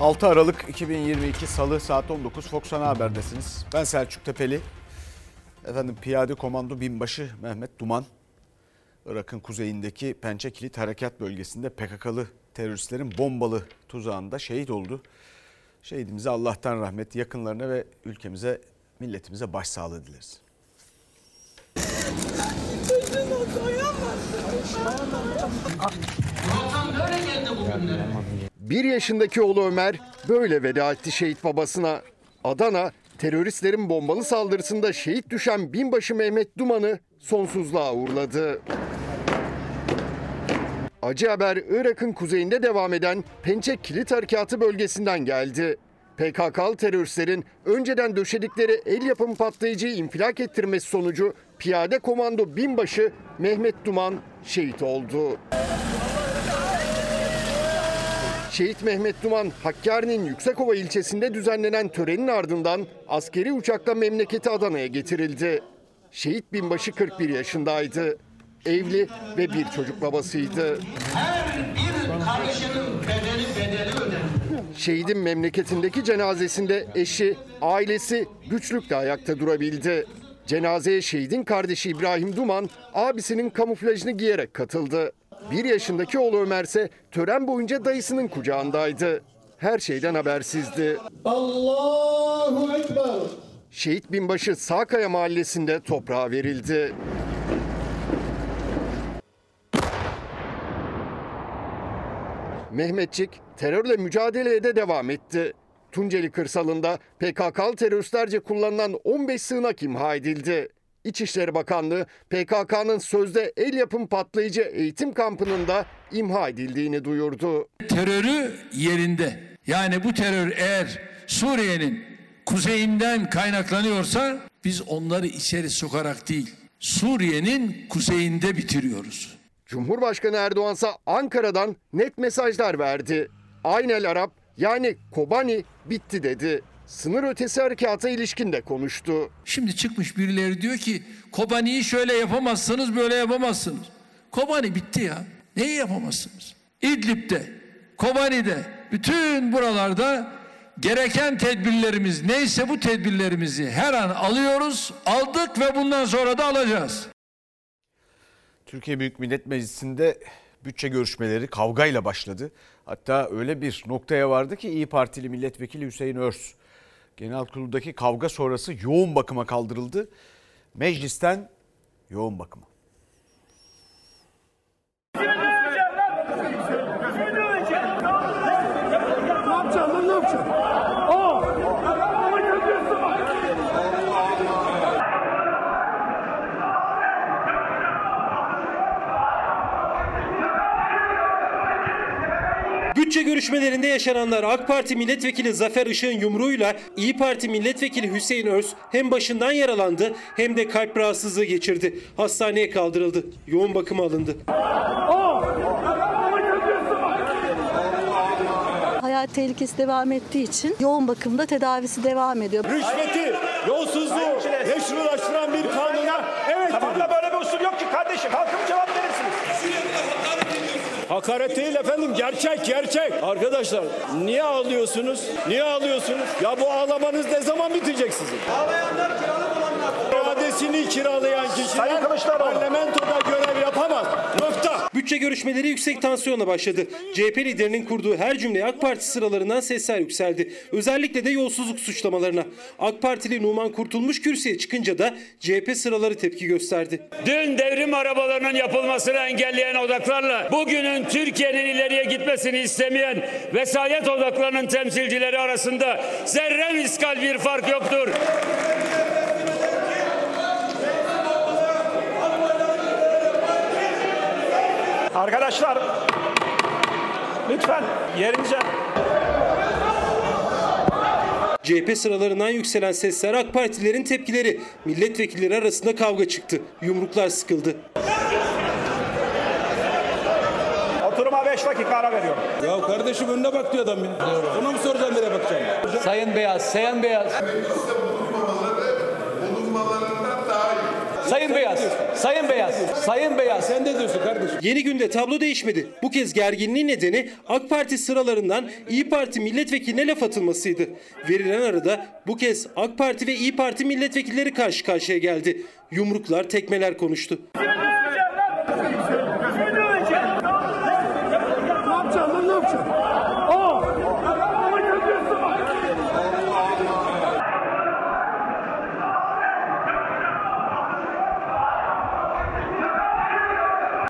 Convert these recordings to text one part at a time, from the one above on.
6 Aralık 2022 Salı saat 19 Fox Ana Haber'desiniz. Ben Selçuk Tepeli. Efendim Piyade Komando Binbaşı Mehmet Duman, Irak'ın kuzeyindeki Pençe Kilit Harekat Bölgesi'nde PKK'lı teröristlerin bombalı tuzağında şehit oldu. Şehidimize Allah'tan rahmet, yakınlarına ve ülkemize, milletimize başsağlığı dileriz. Bir yaşındaki oğlu Ömer böyle veda etti şehit babasına. Adana teröristlerin bombalı saldırısında şehit düşen binbaşı Mehmet Duman'ı sonsuzluğa uğurladı. Acı haber Irak'ın kuzeyinde devam eden Pençe Kilit Harekatı bölgesinden geldi. PKK'lı teröristlerin önceden döşedikleri el yapımı patlayıcıyı infilak ettirmesi sonucu piyade komando binbaşı Mehmet Duman şehit oldu. Şehit Mehmet Duman, Hakkari'nin Yüksekova ilçesinde düzenlenen törenin ardından askeri uçakla memleketi Adana'ya getirildi. Şehit binbaşı 41 yaşındaydı. Evli ve bir çocuk babasıydı. Her bir karışının bedeli bedeli ödenir. Şehidin memleketindeki cenazesinde eşi, ailesi güçlükle ayakta durabildi. Cenazeye şehidin kardeşi İbrahim Duman abisinin kamuflajını giyerek katıldı. Bir yaşındaki oğlu Ömer ise tören boyunca dayısının kucağındaydı. Her şeyden habersizdi. Allahu Ekber. Şehit binbaşı Sağkaya mahallesinde toprağa verildi. Mehmetçik terörle mücadeleye de devam etti. Tunceli kırsalında PKK'lı teröristlerce kullanılan 15 sığınak imha edildi. İçişleri Bakanlığı PKK'nın sözde el yapım patlayıcı eğitim kampının da imha edildiğini duyurdu. terörü yerinde. Yani bu terör eğer Suriye'nin kuzeyinden kaynaklanıyorsa biz onları içeri sokarak değil Suriye'nin kuzeyinde bitiriyoruz. Cumhurbaşkanı Erdoğan ise Ankara'dan net mesajlar verdi. Aynel Arap yani Kobani bitti dedi. Sınır ötesi harekata ilişkin de konuştu. Şimdi çıkmış birileri diyor ki Kobani'yi şöyle yapamazsınız böyle yapamazsınız. Kobani bitti ya. Neyi yapamazsınız? İdlib'de, Kobani'de, bütün buralarda gereken tedbirlerimiz neyse bu tedbirlerimizi her an alıyoruz, aldık ve bundan sonra da alacağız. Türkiye Büyük Millet Meclisi'nde bütçe görüşmeleri kavgayla başladı. Hatta öyle bir noktaya vardı ki İyi Partili milletvekili Hüseyin Örs genel kuruludaki kavga sonrası yoğun bakıma kaldırıldı. Meclisten yoğun bakıma. Bütçe görüşmelerinde yaşananlar AK Parti milletvekili Zafer Işık'ın yumruğuyla İyi Parti milletvekili Hüseyin Öz hem başından yaralandı hem de kalp rahatsızlığı geçirdi. Hastaneye kaldırıldı. Yoğun bakıma alındı. Hayat tehlikesi devam ettiği için yoğun bakımda tedavisi devam ediyor. Rüşveti, yolsuzluğu meşrulaştıran bir kanuna evet Tamam da böyle bir usul yok ki kardeşim. Verirsiniz. Hakaret değil efendim gerçek gerçek. Arkadaşlar niye ağlıyorsunuz? Niye ağlıyorsunuz? Ya bu ağlamanız ne zaman bitecek sizin? Ağlayanlar kiralık olanlar. İradesini kiralayan Sayın kişiler Kılıçdaroğlu. parlamentoda görev yapamaz. Nokta. Bütçe görüşmeleri yüksek tansiyonla başladı. CHP liderinin kurduğu her cümleye AK Parti sıralarından sesler yükseldi. Özellikle de yolsuzluk suçlamalarına. AK Partili Numan Kurtulmuş kürsüye çıkınca da CHP sıraları tepki gösterdi. Dün devrim arabalarının yapılmasını engelleyen odaklarla bugünün Türkiye'nin ileriye gitmesini istemeyen vesayet odaklarının temsilcileri arasında zerre miskal bir fark yoktur. Arkadaşlar lütfen yerinize CHP sıralarından yükselen sesler AK Partilerin tepkileri. Milletvekilleri arasında kavga çıktı. Yumruklar sıkıldı. oturuma 5 dakika ara veriyorum. Ya kardeşim önüne bak diyor adam ya. Ona mı soracağım nereye bakacağım? Sayın Beyaz, Sayın Beyaz. Sayın Beyaz, Sayın Beyaz, Sayın Beyaz. Sen de diyorsun kardeşim. Yeni günde tablo değişmedi. Bu kez gerginliğin nedeni AK Parti sıralarından İyi Parti milletvekiline laf atılmasıydı. Verilen arada bu kez AK Parti ve İyi Parti milletvekilleri karşı karşıya geldi. Yumruklar, tekmeler konuştu.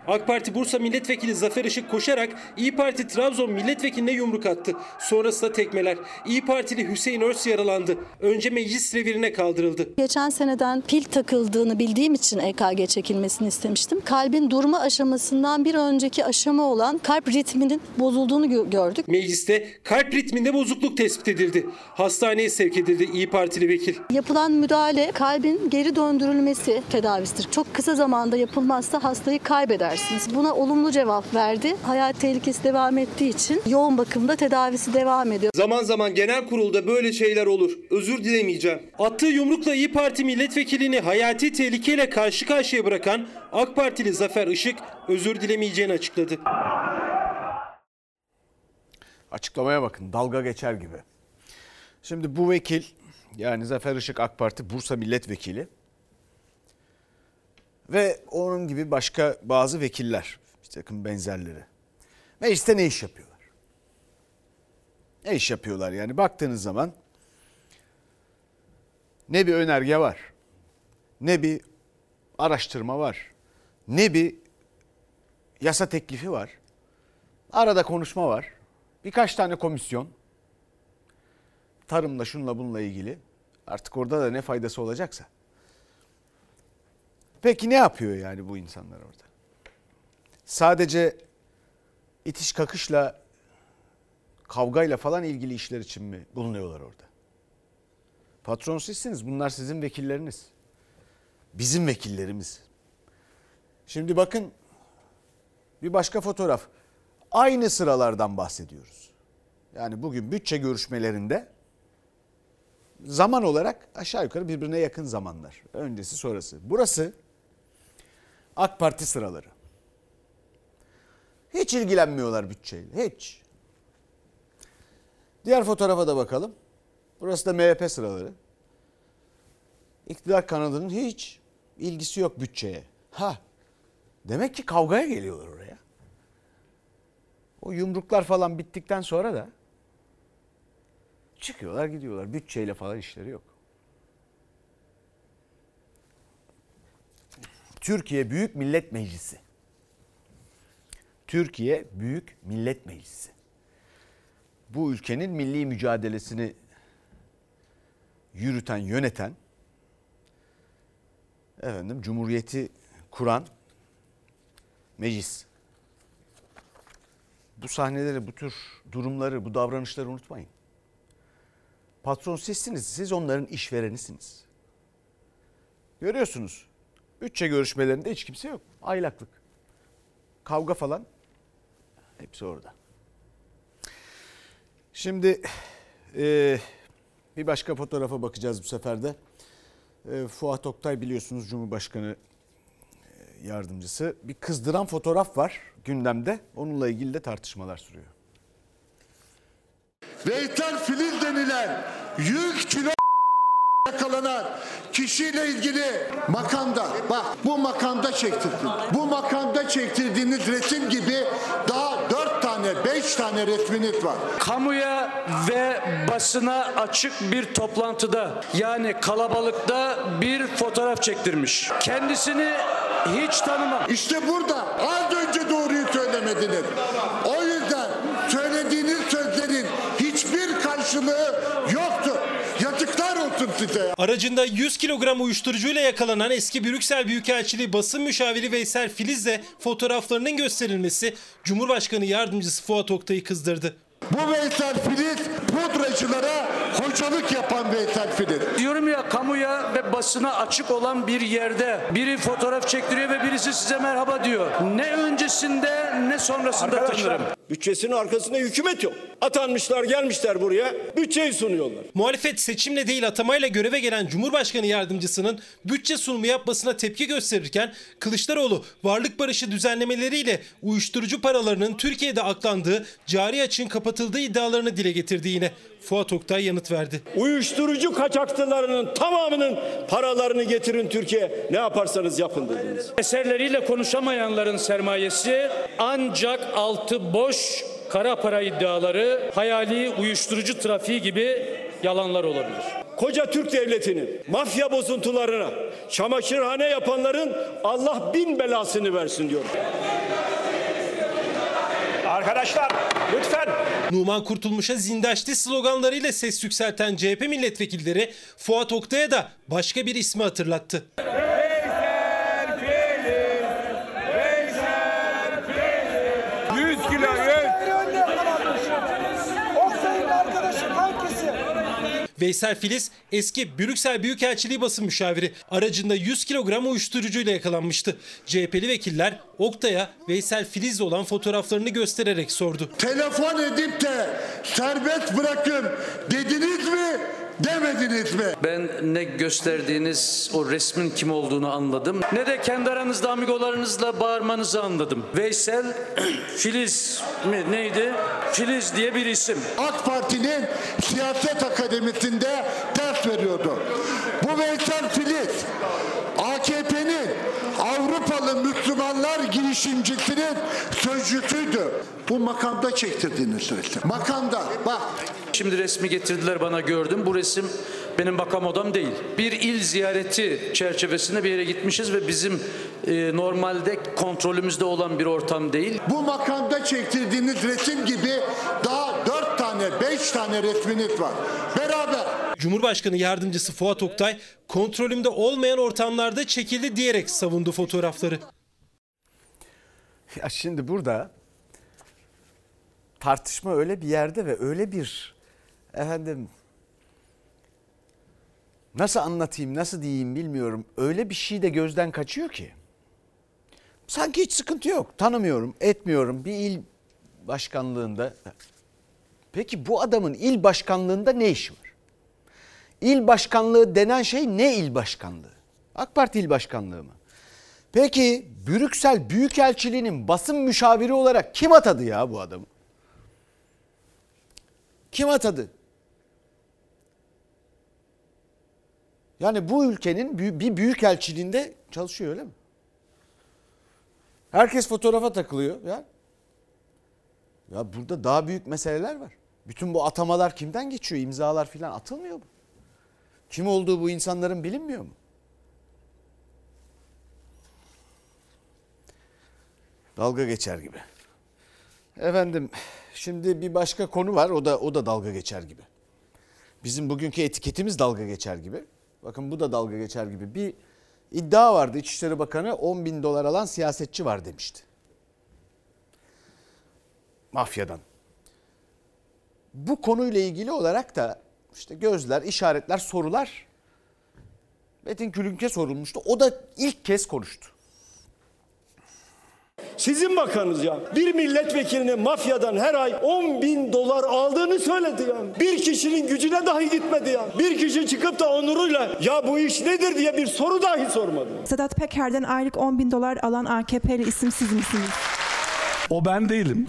AK Parti Bursa Milletvekili Zafer Işık koşarak İyi Parti Trabzon milletvekiline yumruk attı. Sonrasında tekmeler. İyi Partili Hüseyin Örs yaralandı. Önce meclis revirine kaldırıldı. Geçen seneden pil takıldığını bildiğim için EKG çekilmesini istemiştim. Kalbin durma aşamasından bir önceki aşama olan kalp ritminin bozulduğunu gö- gördük. Mecliste kalp ritminde bozukluk tespit edildi. Hastaneye sevk edildi İyi Partili vekil. Yapılan müdahale kalbin geri döndürülmesi tedavisidir. Çok kısa zamanda yapılmazsa hastayı kaybedersiniz. Buna olumlu cevap verdi. Hayat tehlikesi devam ettiği için yoğun bakımda tedavisi devam ediyor. Zaman zaman genel kurulda böyle şeyler olur. Özür dilemeyeceğim. Attığı yumrukla İyi Parti milletvekilini hayati tehlikeyle karşı karşıya bırakan AK Partili Zafer Işık özür dilemeyeceğini açıkladı. Açıklamaya bakın dalga geçer gibi. Şimdi bu vekil yani Zafer Işık AK Parti Bursa Milletvekili ve onun gibi başka bazı vekiller, bir takım benzerleri. Mecliste ne iş yapıyorlar? Ne iş yapıyorlar yani baktığınız zaman ne bir önerge var, ne bir araştırma var, ne bir yasa teklifi var. Arada konuşma var. Birkaç tane komisyon. Tarımla şunla bununla ilgili. Artık orada da ne faydası olacaksa. Peki ne yapıyor yani bu insanlar orada? Sadece itiş kakışla kavgayla falan ilgili işler için mi bulunuyorlar orada? Patron sizsiniz. Bunlar sizin vekilleriniz. Bizim vekillerimiz. Şimdi bakın bir başka fotoğraf. Aynı sıralardan bahsediyoruz. Yani bugün bütçe görüşmelerinde zaman olarak aşağı yukarı birbirine yakın zamanlar. Öncesi sonrası. Burası AK Parti sıraları. Hiç ilgilenmiyorlar bütçeyle. Hiç. Diğer fotoğrafa da bakalım. Burası da MHP sıraları. İktidar kanadının hiç ilgisi yok bütçeye. Ha. Demek ki kavgaya geliyorlar oraya. O yumruklar falan bittikten sonra da çıkıyorlar gidiyorlar. Bütçeyle falan işleri yok. Türkiye Büyük Millet Meclisi. Türkiye Büyük Millet Meclisi. Bu ülkenin milli mücadelesini yürüten, yöneten, efendim cumhuriyeti kuran meclis. Bu sahneleri, bu tür durumları, bu davranışları unutmayın. Patron sizsiniz, siz onların işverenisiniz. Görüyorsunuz, bütçe görüşmelerinde hiç kimse yok. Aylaklık. Kavga falan hepsi orada. Şimdi e, bir başka fotoğrafa bakacağız bu sefer de. E, Fuat Oktay biliyorsunuz Cumhurbaşkanı e, yardımcısı. Bir kızdıran fotoğraf var gündemde. Onunla ilgili de tartışmalar sürüyor. Veytel Filiz denilen yük kilo yakalanan kişiyle ilgili makamda bak bu makamda çektirdin. Bu makamda çektirdiğiniz resim gibi daha dört tane beş tane resminiz var. Kamuya ve basına açık bir toplantıda yani kalabalıkta bir fotoğraf çektirmiş. Kendisini hiç tanımam. İşte burada az önce doğruyu söylemediniz. O yüzden söylediğiniz sözlerin hiçbir karşılığı. Size. Aracında 100 kilogram uyuşturucuyla yakalanan eski Brüksel Büyükelçiliği basın müşaviri Veysel Filiz'le fotoğraflarının gösterilmesi Cumhurbaşkanı Yardımcısı Fuat Oktay'ı kızdırdı. Bu Veysel Filiz pudracılara hocalık yapan Veysel Filiz. Diyorum ya kamuya ve basına açık olan bir yerde biri fotoğraf çektiriyor ve birisi size merhaba diyor. Ne öncesinde ne sonrasında tanırım. Bütçesinin arkasında hükümet yok. Atanmışlar gelmişler buraya bütçeyi sunuyorlar. Muhalefet seçimle değil atamayla göreve gelen Cumhurbaşkanı yardımcısının bütçe sunumu yapmasına tepki gösterirken Kılıçdaroğlu varlık barışı düzenlemeleriyle uyuşturucu paralarının Türkiye'de aklandığı, cari açığın kapatıldığı iddialarını dile getirdi yine. Fuat Oktay yanıt verdi. Uyuşturucu kaçakçılarının tamamının paralarını getirin Türkiye. Ne yaparsanız yapın dediniz. Eserleriyle konuşamayanların sermayesi ancak altı boş kara para iddiaları, hayali uyuşturucu trafiği gibi yalanlar olabilir. Koca Türk devletinin mafya bozuntularına çamaşırhane yapanların Allah bin belasını versin diyorum. Arkadaşlar lütfen. Numan Kurtulmuş'a zindaşti sloganlarıyla ses yükselten CHP milletvekilleri Fuat Oktay'a da başka bir ismi hatırlattı. 100 Veysel Filiz eski Brüksel Büyükelçiliği basın müşaviri aracında 100 kilogram uyuşturucuyla yakalanmıştı. CHP'li vekiller Oktay'a Veysel Filiz'le olan fotoğraflarını göstererek sordu. Telefon edip de serbest bırakın dediniz mi demediniz mi? Ben ne gösterdiğiniz o resmin kim olduğunu anladım. Ne de kendi aranızda amigolarınızla bağırmanızı anladım. Veysel Filiz mi neydi? Filiz diye bir isim. AK Parti'nin siyaset akademisinde ders veriyordu. Bu Veysel Filiz AKP'nin Avrupalı Müslümanlar girişimcisinin sözcüsüydü. Bu makamda çektirdiğiniz resim. Makamda bak Şimdi resmi getirdiler bana gördüm. Bu resim benim bakam odam değil. Bir il ziyareti çerçevesinde bir yere gitmişiz ve bizim e, normalde kontrolümüzde olan bir ortam değil. bu makamda çektirdiğiniz resim gibi daha dört tane beş tane resminiz var. Beraber. Cumhurbaşkanı yardımcısı Fuat Oktay kontrolümde olmayan ortamlarda çekildi diyerek savundu fotoğrafları. Ya şimdi burada tartışma öyle bir yerde ve öyle bir efendim nasıl anlatayım nasıl diyeyim bilmiyorum. Öyle bir şey de gözden kaçıyor ki. Sanki hiç sıkıntı yok. Tanımıyorum, etmiyorum. Bir il başkanlığında. Peki bu adamın il başkanlığında ne işi var? İl başkanlığı denen şey ne il başkanlığı? AK Parti il başkanlığı mı? Peki Brüksel Büyükelçiliği'nin basın müşaviri olarak kim atadı ya bu adamı? Kim atadı? Yani bu ülkenin bir büyükelçiliğinde çalışıyor öyle mi? Herkes fotoğrafa takılıyor ya. Ya burada daha büyük meseleler var. Bütün bu atamalar kimden geçiyor? İmzalar filan atılmıyor mu? Kim olduğu bu insanların bilinmiyor mu? Dalga geçer gibi. Efendim şimdi bir başka konu var o da o da dalga geçer gibi. Bizim bugünkü etiketimiz dalga geçer gibi. Bakın bu da dalga geçer gibi. Bir iddia vardı İçişleri Bakanı 10 bin dolar alan siyasetçi var demişti. Mafyadan. Bu konuyla ilgili olarak da işte gözler, işaretler, sorular Metin Külünk'e sorulmuştu. O da ilk kez konuştu. Sizin bakanınız ya. Bir milletvekilinin mafyadan her ay 10 bin dolar aldığını söyledi ya. Bir kişinin gücüne dahi gitmedi ya. Bir kişi çıkıp da onuruyla ya bu iş nedir diye bir soru dahi sormadı. Sedat Peker'den aylık 10 bin dolar alan AKP'li isim siz misiniz? O ben değilim.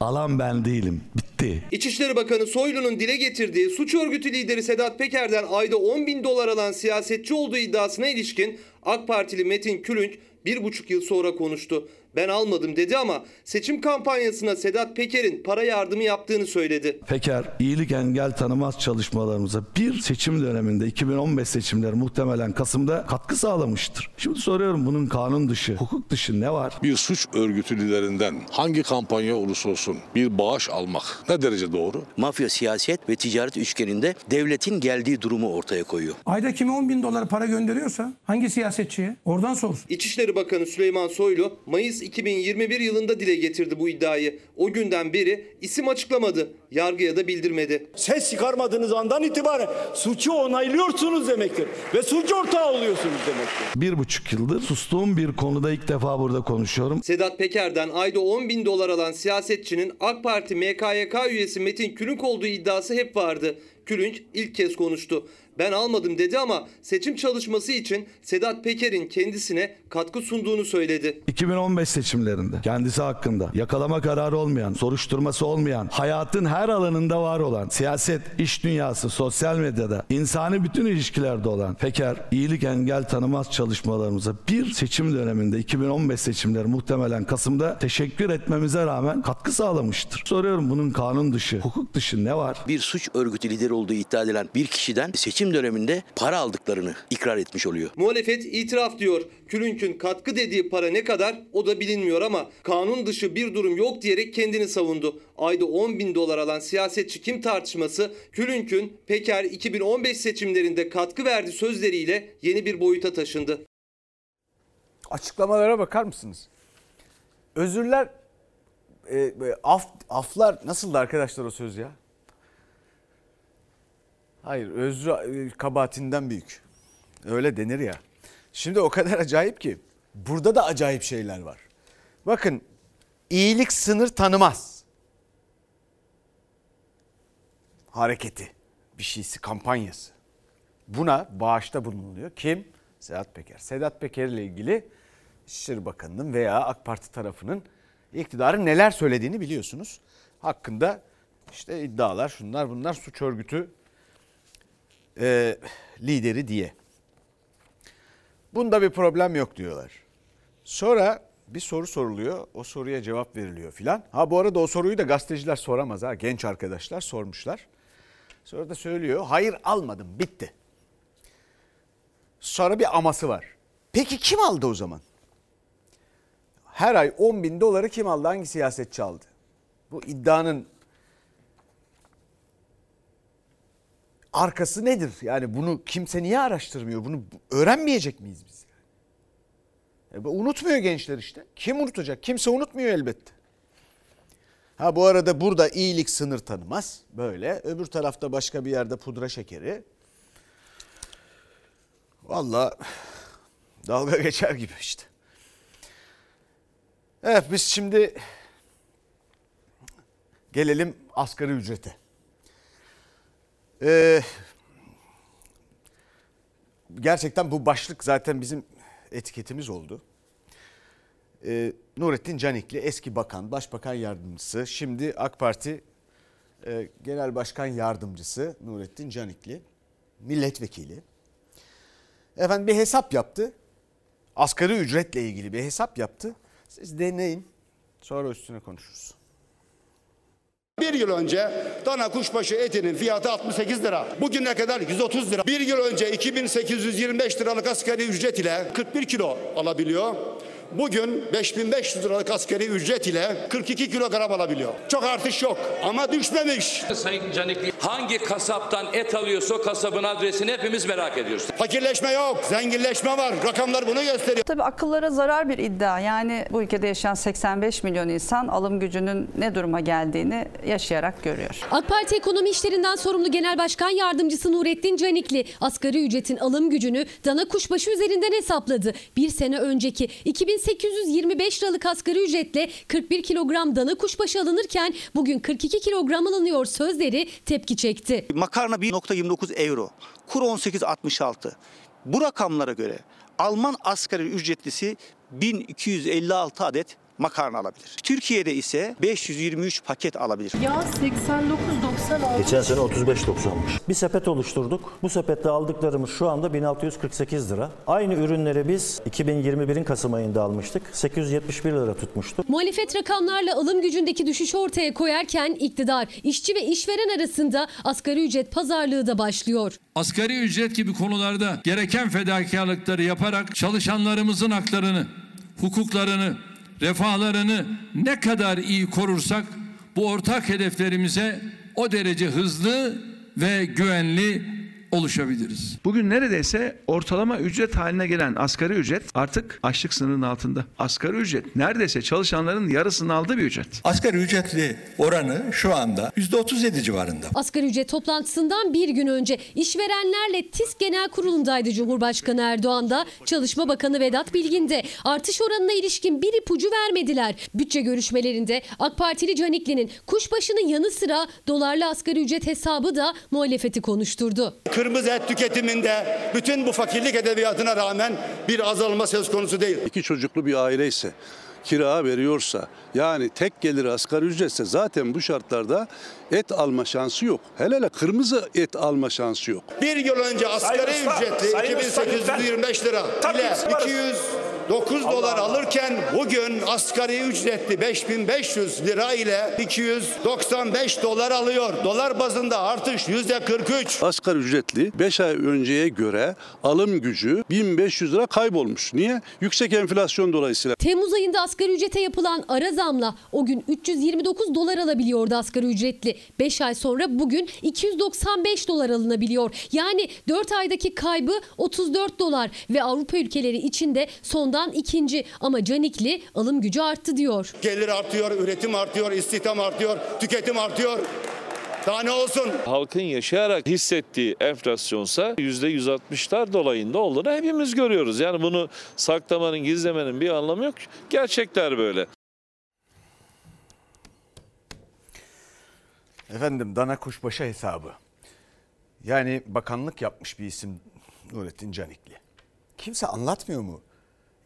Alan ben değilim. Bitti. İçişleri Bakanı Soylu'nun dile getirdiği suç örgütü lideri Sedat Peker'den ayda 10 bin dolar alan siyasetçi olduğu iddiasına ilişkin AK Partili Metin Külünç bir buçuk yıl sonra konuştu. Ben almadım dedi ama seçim kampanyasına Sedat Peker'in para yardımı yaptığını söyledi. Peker iyilik engel tanımaz çalışmalarımıza bir seçim döneminde 2015 seçimleri muhtemelen Kasım'da katkı sağlamıştır. Şimdi soruyorum bunun kanun dışı, hukuk dışı ne var? Bir suç örgütü liderinden hangi kampanya olursa olsun bir bağış almak ne derece doğru? Mafya siyaset ve ticaret üçgeninde devletin geldiği durumu ortaya koyuyor. Ayda kime 10 bin dolar para gönderiyorsa hangi siyasetçiye oradan sorsun. İçişleri Bakanı Süleyman Soylu Mayıs 2021 yılında dile getirdi bu iddiayı. O günden beri isim açıklamadı, yargıya da bildirmedi. Ses çıkarmadığınız andan itibaren suçu onaylıyorsunuz demektir. Ve suç ortağı oluyorsunuz demektir. Bir buçuk yıldır sustuğum bir konuda ilk defa burada konuşuyorum. Sedat Peker'den ayda 10 bin dolar alan siyasetçinin AK Parti MKYK üyesi Metin Külünk olduğu iddiası hep vardı. Külünk ilk kez konuştu. Ben almadım dedi ama seçim çalışması için Sedat Peker'in kendisine katkı sunduğunu söyledi. 2015 seçimlerinde kendisi hakkında yakalama kararı olmayan, soruşturması olmayan, hayatın her alanında var olan, siyaset, iş dünyası, sosyal medyada, insani bütün ilişkilerde olan Peker, iyilik engel tanımaz çalışmalarımıza bir seçim döneminde 2015 seçimleri muhtemelen Kasım'da teşekkür etmemize rağmen katkı sağlamıştır. Soruyorum bunun kanun dışı, hukuk dışı ne var? Bir suç örgütü lideri olduğu iddia edilen bir kişiden seçim döneminde para aldıklarını ikrar etmiş oluyor. Muhalefet itiraf diyor. Külünk'ün katkı dediği para ne kadar o da bilinmiyor ama kanun dışı bir durum yok diyerek kendini savundu. Ayda 10 bin dolar alan siyasetçi kim tartışması Külünk'ün Peker 2015 seçimlerinde katkı verdi sözleriyle yeni bir boyuta taşındı. Açıklamalara bakar mısınız? Özürler, e, af, aflar nasıldı arkadaşlar o söz ya? Hayır özrü e, kabahatinden büyük. Öyle denir ya. Şimdi o kadar acayip ki burada da acayip şeyler var. Bakın iyilik sınır tanımaz. Hareketi, bir şeysi, kampanyası. Buna bağışta bulunuyor. Kim? Sedat Peker. Sedat Peker ile ilgili İçişleri Bakanı'nın veya AK Parti tarafının iktidarın neler söylediğini biliyorsunuz. Hakkında işte iddialar şunlar bunlar suç örgütü e, lideri diye. Bunda bir problem yok diyorlar. Sonra bir soru soruluyor. O soruya cevap veriliyor filan. Ha bu arada o soruyu da gazeteciler soramaz ha. Genç arkadaşlar sormuşlar. Sonra da söylüyor. Hayır almadım bitti. Sonra bir aması var. Peki kim aldı o zaman? Her ay 10 bin doları kim aldı? Hangi siyasetçi aldı? Bu iddianın arkası nedir? Yani bunu kimse niye araştırmıyor? Bunu öğrenmeyecek miyiz biz? E, unutmuyor gençler işte. Kim unutacak? Kimse unutmuyor elbette. Ha bu arada burada iyilik sınır tanımaz. Böyle. Öbür tarafta başka bir yerde pudra şekeri. Valla dalga geçer gibi işte. Evet biz şimdi gelelim asgari ücrete. Ee, gerçekten bu başlık zaten bizim etiketimiz oldu. Ee, Nurettin Canikli eski bakan, başbakan yardımcısı, şimdi AK Parti e, Genel Başkan Yardımcısı Nurettin Canikli, milletvekili. Efendim bir hesap yaptı. Asgari ücretle ilgili bir hesap yaptı. Siz deneyin. Sonra üstüne konuşuruz. Bir yıl önce dana kuşbaşı etinin fiyatı 68 lira. Bugüne kadar 130 lira. Bir yıl önce 2825 liralık asgari ücret ile 41 kilo alabiliyor. Bugün 5500 liralık asgari ücret ile 42 kilogram alabiliyor. Çok artış yok ama düşmemiş. Sayın Canikli hangi kasaptan et alıyorsa o kasabın adresini hepimiz merak ediyoruz. Fakirleşme yok, zenginleşme var. Rakamlar bunu gösteriyor. Tabii akıllara zarar bir iddia. Yani bu ülkede yaşayan 85 milyon insan alım gücünün ne duruma geldiğini yaşayarak görüyor. AK Parti Ekonomi İşlerinden sorumlu Genel Başkan Yardımcısı Nurettin Canikli asgari ücretin alım gücünü dana kuşbaşı üzerinden hesapladı. Bir sene önceki 2825 liralık asgari ücretle 41 kilogram dana kuşbaşı alınırken bugün 42 kilogram alınıyor sözleri tepki çekti. Makarna 1.29 euro, kur 18.66. Bu rakamlara göre Alman asgari ücretlisi 1256 adet makarna alabilir. Türkiye'de ise 523 paket alabilir. Ya 89.96. Geçen sene 35.90'mış. Bir sepet oluşturduk. Bu sepette aldıklarımız şu anda 1648 lira. Aynı ürünleri biz 2021'in Kasım ayında almıştık. 871 lira tutmuştu. Muhalefet rakamlarla alım gücündeki düşüşü ortaya koyarken iktidar, işçi ve işveren arasında asgari ücret pazarlığı da başlıyor. Asgari ücret gibi konularda gereken fedakarlıkları yaparak çalışanlarımızın haklarını, hukuklarını, refahlarını ne kadar iyi korursak bu ortak hedeflerimize o derece hızlı ve güvenli oluşabiliriz. Bugün neredeyse ortalama ücret haline gelen asgari ücret artık açlık sınırının altında. Asgari ücret neredeyse çalışanların yarısını aldığı bir ücret. Asgari ücretli oranı şu anda %37 civarında. Asgari ücret toplantısından bir gün önce işverenlerle TİSK Genel Kurulu'ndaydı Cumhurbaşkanı Erdoğan da Çalışma Bakanı Vedat Bilgin de artış oranına ilişkin bir ipucu vermediler. Bütçe görüşmelerinde AK Partili Canikli'nin kuşbaşının yanı sıra dolarlı asgari ücret hesabı da muhalefeti konuşturdu kırmızı et tüketiminde bütün bu fakirlik edebiyatına rağmen bir azalma söz konusu değil. İki çocuklu bir aile ise kira veriyorsa yani tek geliri asgari ücretse zaten bu şartlarda et alma şansı yok. Hele hele kırmızı et alma şansı yok. Bir yıl önce asgari Sayın ücretli 2825 lira ile 200 9 dolar alırken bugün asgari ücretli 5500 lira ile 295 dolar alıyor. Dolar bazında artış yüzde 43. Asgari ücretli 5 ay önceye göre alım gücü 1500 lira kaybolmuş. Niye? Yüksek enflasyon dolayısıyla. Temmuz ayında asgari ücrete yapılan ara zamla o gün 329 dolar alabiliyordu asgari ücretli. 5 ay sonra bugün 295 dolar alınabiliyor. Yani 4 aydaki kaybı 34 dolar ve Avrupa ülkeleri içinde sonda sondan ikinci ama Canikli alım gücü arttı diyor. Gelir artıyor, üretim artıyor, istihdam artıyor, tüketim artıyor. Daha ne olsun? Halkın yaşayarak hissettiği enflasyonsa %160'lar dolayında olduğunu hepimiz görüyoruz. Yani bunu saklamanın, gizlemenin bir anlamı yok. Gerçekler böyle. Efendim dana kuşbaşı hesabı. Yani bakanlık yapmış bir isim Nurettin Canikli. Kimse anlatmıyor mu?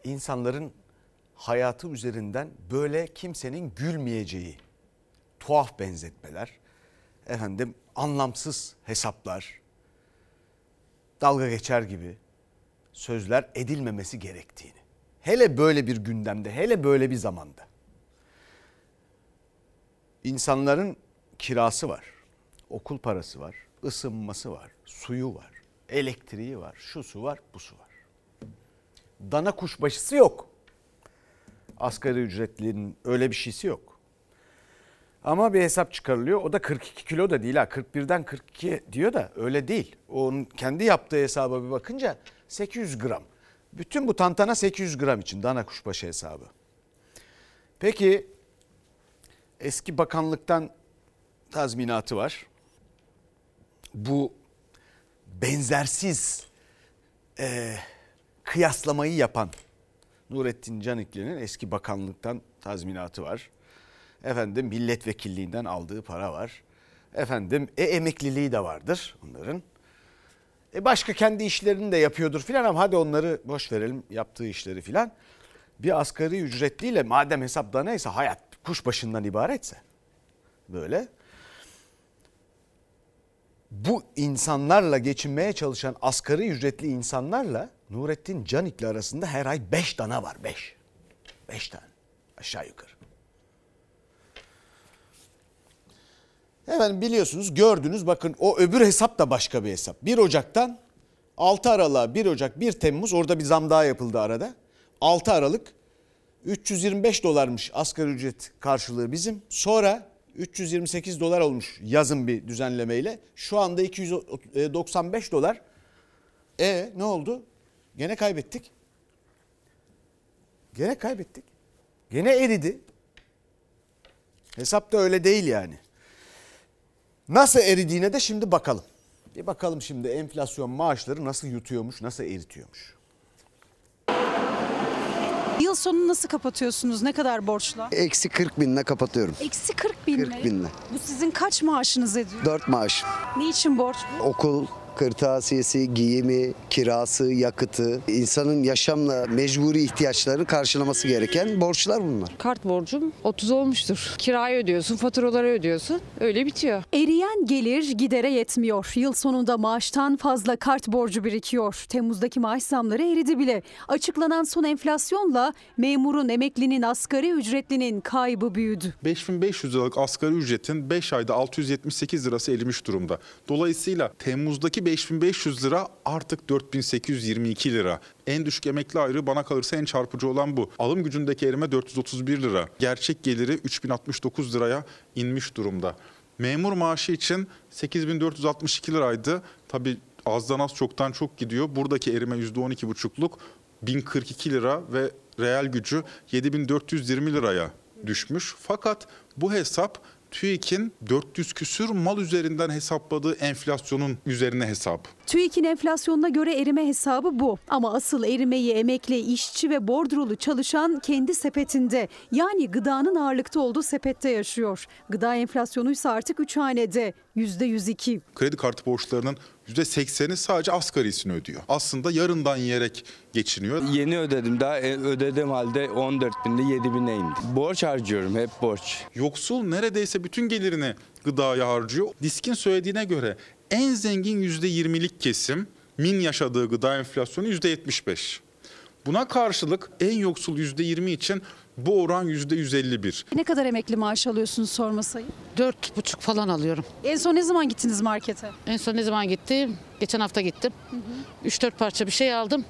İnsanların hayatı üzerinden böyle kimsenin gülmeyeceği tuhaf benzetmeler, efendim anlamsız hesaplar, dalga geçer gibi sözler edilmemesi gerektiğini. Hele böyle bir gündemde, hele böyle bir zamanda. İnsanların kirası var, okul parası var, ısınması var, suyu var, elektriği var, şu su var, bu su var. Dana kuşbaşısı yok. Asgari ücretlinin öyle bir şeysi yok. Ama bir hesap çıkarılıyor. O da 42 kilo da değil ha. 41'den 42 diyor da öyle değil. Onun kendi yaptığı hesaba bir bakınca 800 gram. Bütün bu tantana 800 gram için dana kuşbaşı hesabı. Peki eski bakanlıktan tazminatı var. Bu benzersiz e, kıyaslamayı yapan Nurettin Canikli'nin eski bakanlıktan tazminatı var. Efendim milletvekilliğinden aldığı para var. Efendim e, emekliliği de vardır onların. E başka kendi işlerini de yapıyordur filan ama hadi onları boş verelim yaptığı işleri filan. Bir asgari ücretliyle madem hesapta neyse hayat kuşbaşından ibaretse böyle bu insanlarla geçinmeye çalışan asgari ücretli insanlarla Nurettin Canikli arasında her ay 5 dana var 5. 5 tane aşağı yukarı. Efendim biliyorsunuz gördünüz bakın o öbür hesap da başka bir hesap. 1 Ocak'tan 6 Aralık'a 1 Ocak 1 Temmuz orada bir zam daha yapıldı arada. 6 Aralık 325 dolarmış asgari ücret karşılığı bizim. Sonra 328 dolar olmuş yazın bir düzenlemeyle. Şu anda 295 dolar. E ne oldu? Gene kaybettik. Gene kaybettik. Gene eridi. Hesap da öyle değil yani. Nasıl eridiğine de şimdi bakalım. Bir bakalım şimdi enflasyon maaşları nasıl yutuyormuş, nasıl eritiyormuş. Yıl sonunu nasıl kapatıyorsunuz? Ne kadar borçla? Eksi 40 binle kapatıyorum. Eksi 40 bin 40 mi? binle. Bu sizin kaç maaşınız ediyor? 4 maaş. Niçin borç bu? Okul, kırtasiyesi, giyimi, kirası, yakıtı, insanın yaşamla mecburi ihtiyaçlarını karşılaması gereken borçlar bunlar. Kart borcum 30 olmuştur. Kirayı ödüyorsun, faturaları ödüyorsun. Öyle bitiyor. Eriyen gelir gidere yetmiyor. Yıl sonunda maaştan fazla kart borcu birikiyor. Temmuz'daki maaş zamları eridi bile. Açıklanan son enflasyonla memurun, emeklinin, asgari ücretlinin kaybı büyüdü. 5500 liralık asgari ücretin 5 ayda 678 lirası erimiş durumda. Dolayısıyla Temmuz'daki 5500 lira artık 4822 lira. En düşük emekli ayrı bana kalırsa en çarpıcı olan bu. Alım gücündeki erime 431 lira. Gerçek geliri 3069 liraya inmiş durumda. Memur maaşı için 8462 liraydı. Tabii azdan az çoktan çok gidiyor. Buradaki erime %12,5'luk 1042 lira ve reel gücü 7420 liraya düşmüş. Fakat bu hesap TÜİK'in 400 küsür mal üzerinden hesapladığı enflasyonun üzerine hesap. TÜİK'in enflasyonuna göre erime hesabı bu. Ama asıl erimeyi emekli, işçi ve bordrolu çalışan kendi sepetinde. Yani gıdanın ağırlıkta olduğu sepette yaşıyor. Gıda enflasyonuysa artık 3 hanede. %102. Kredi kartı borçlarının %80'i sadece asgarisini ödüyor. Aslında yarından yiyerek geçiniyor. Yeni ödedim daha e, ödediğim halde 14 binde 7 bine indi. Borç harcıyorum hep borç. Yoksul neredeyse bütün gelirini gıdaya harcıyor. Disk'in söylediğine göre en zengin %20'lik kesim min yaşadığı gıda enflasyonu %75. Buna karşılık en yoksul %20 için bu oran %151. Ne kadar emekli maaş alıyorsunuz sorma sayın? Dört buçuk falan alıyorum. En son ne zaman gittiniz markete? En son ne zaman gittim? Geçen hafta gittim. 3-4 parça bir şey aldım.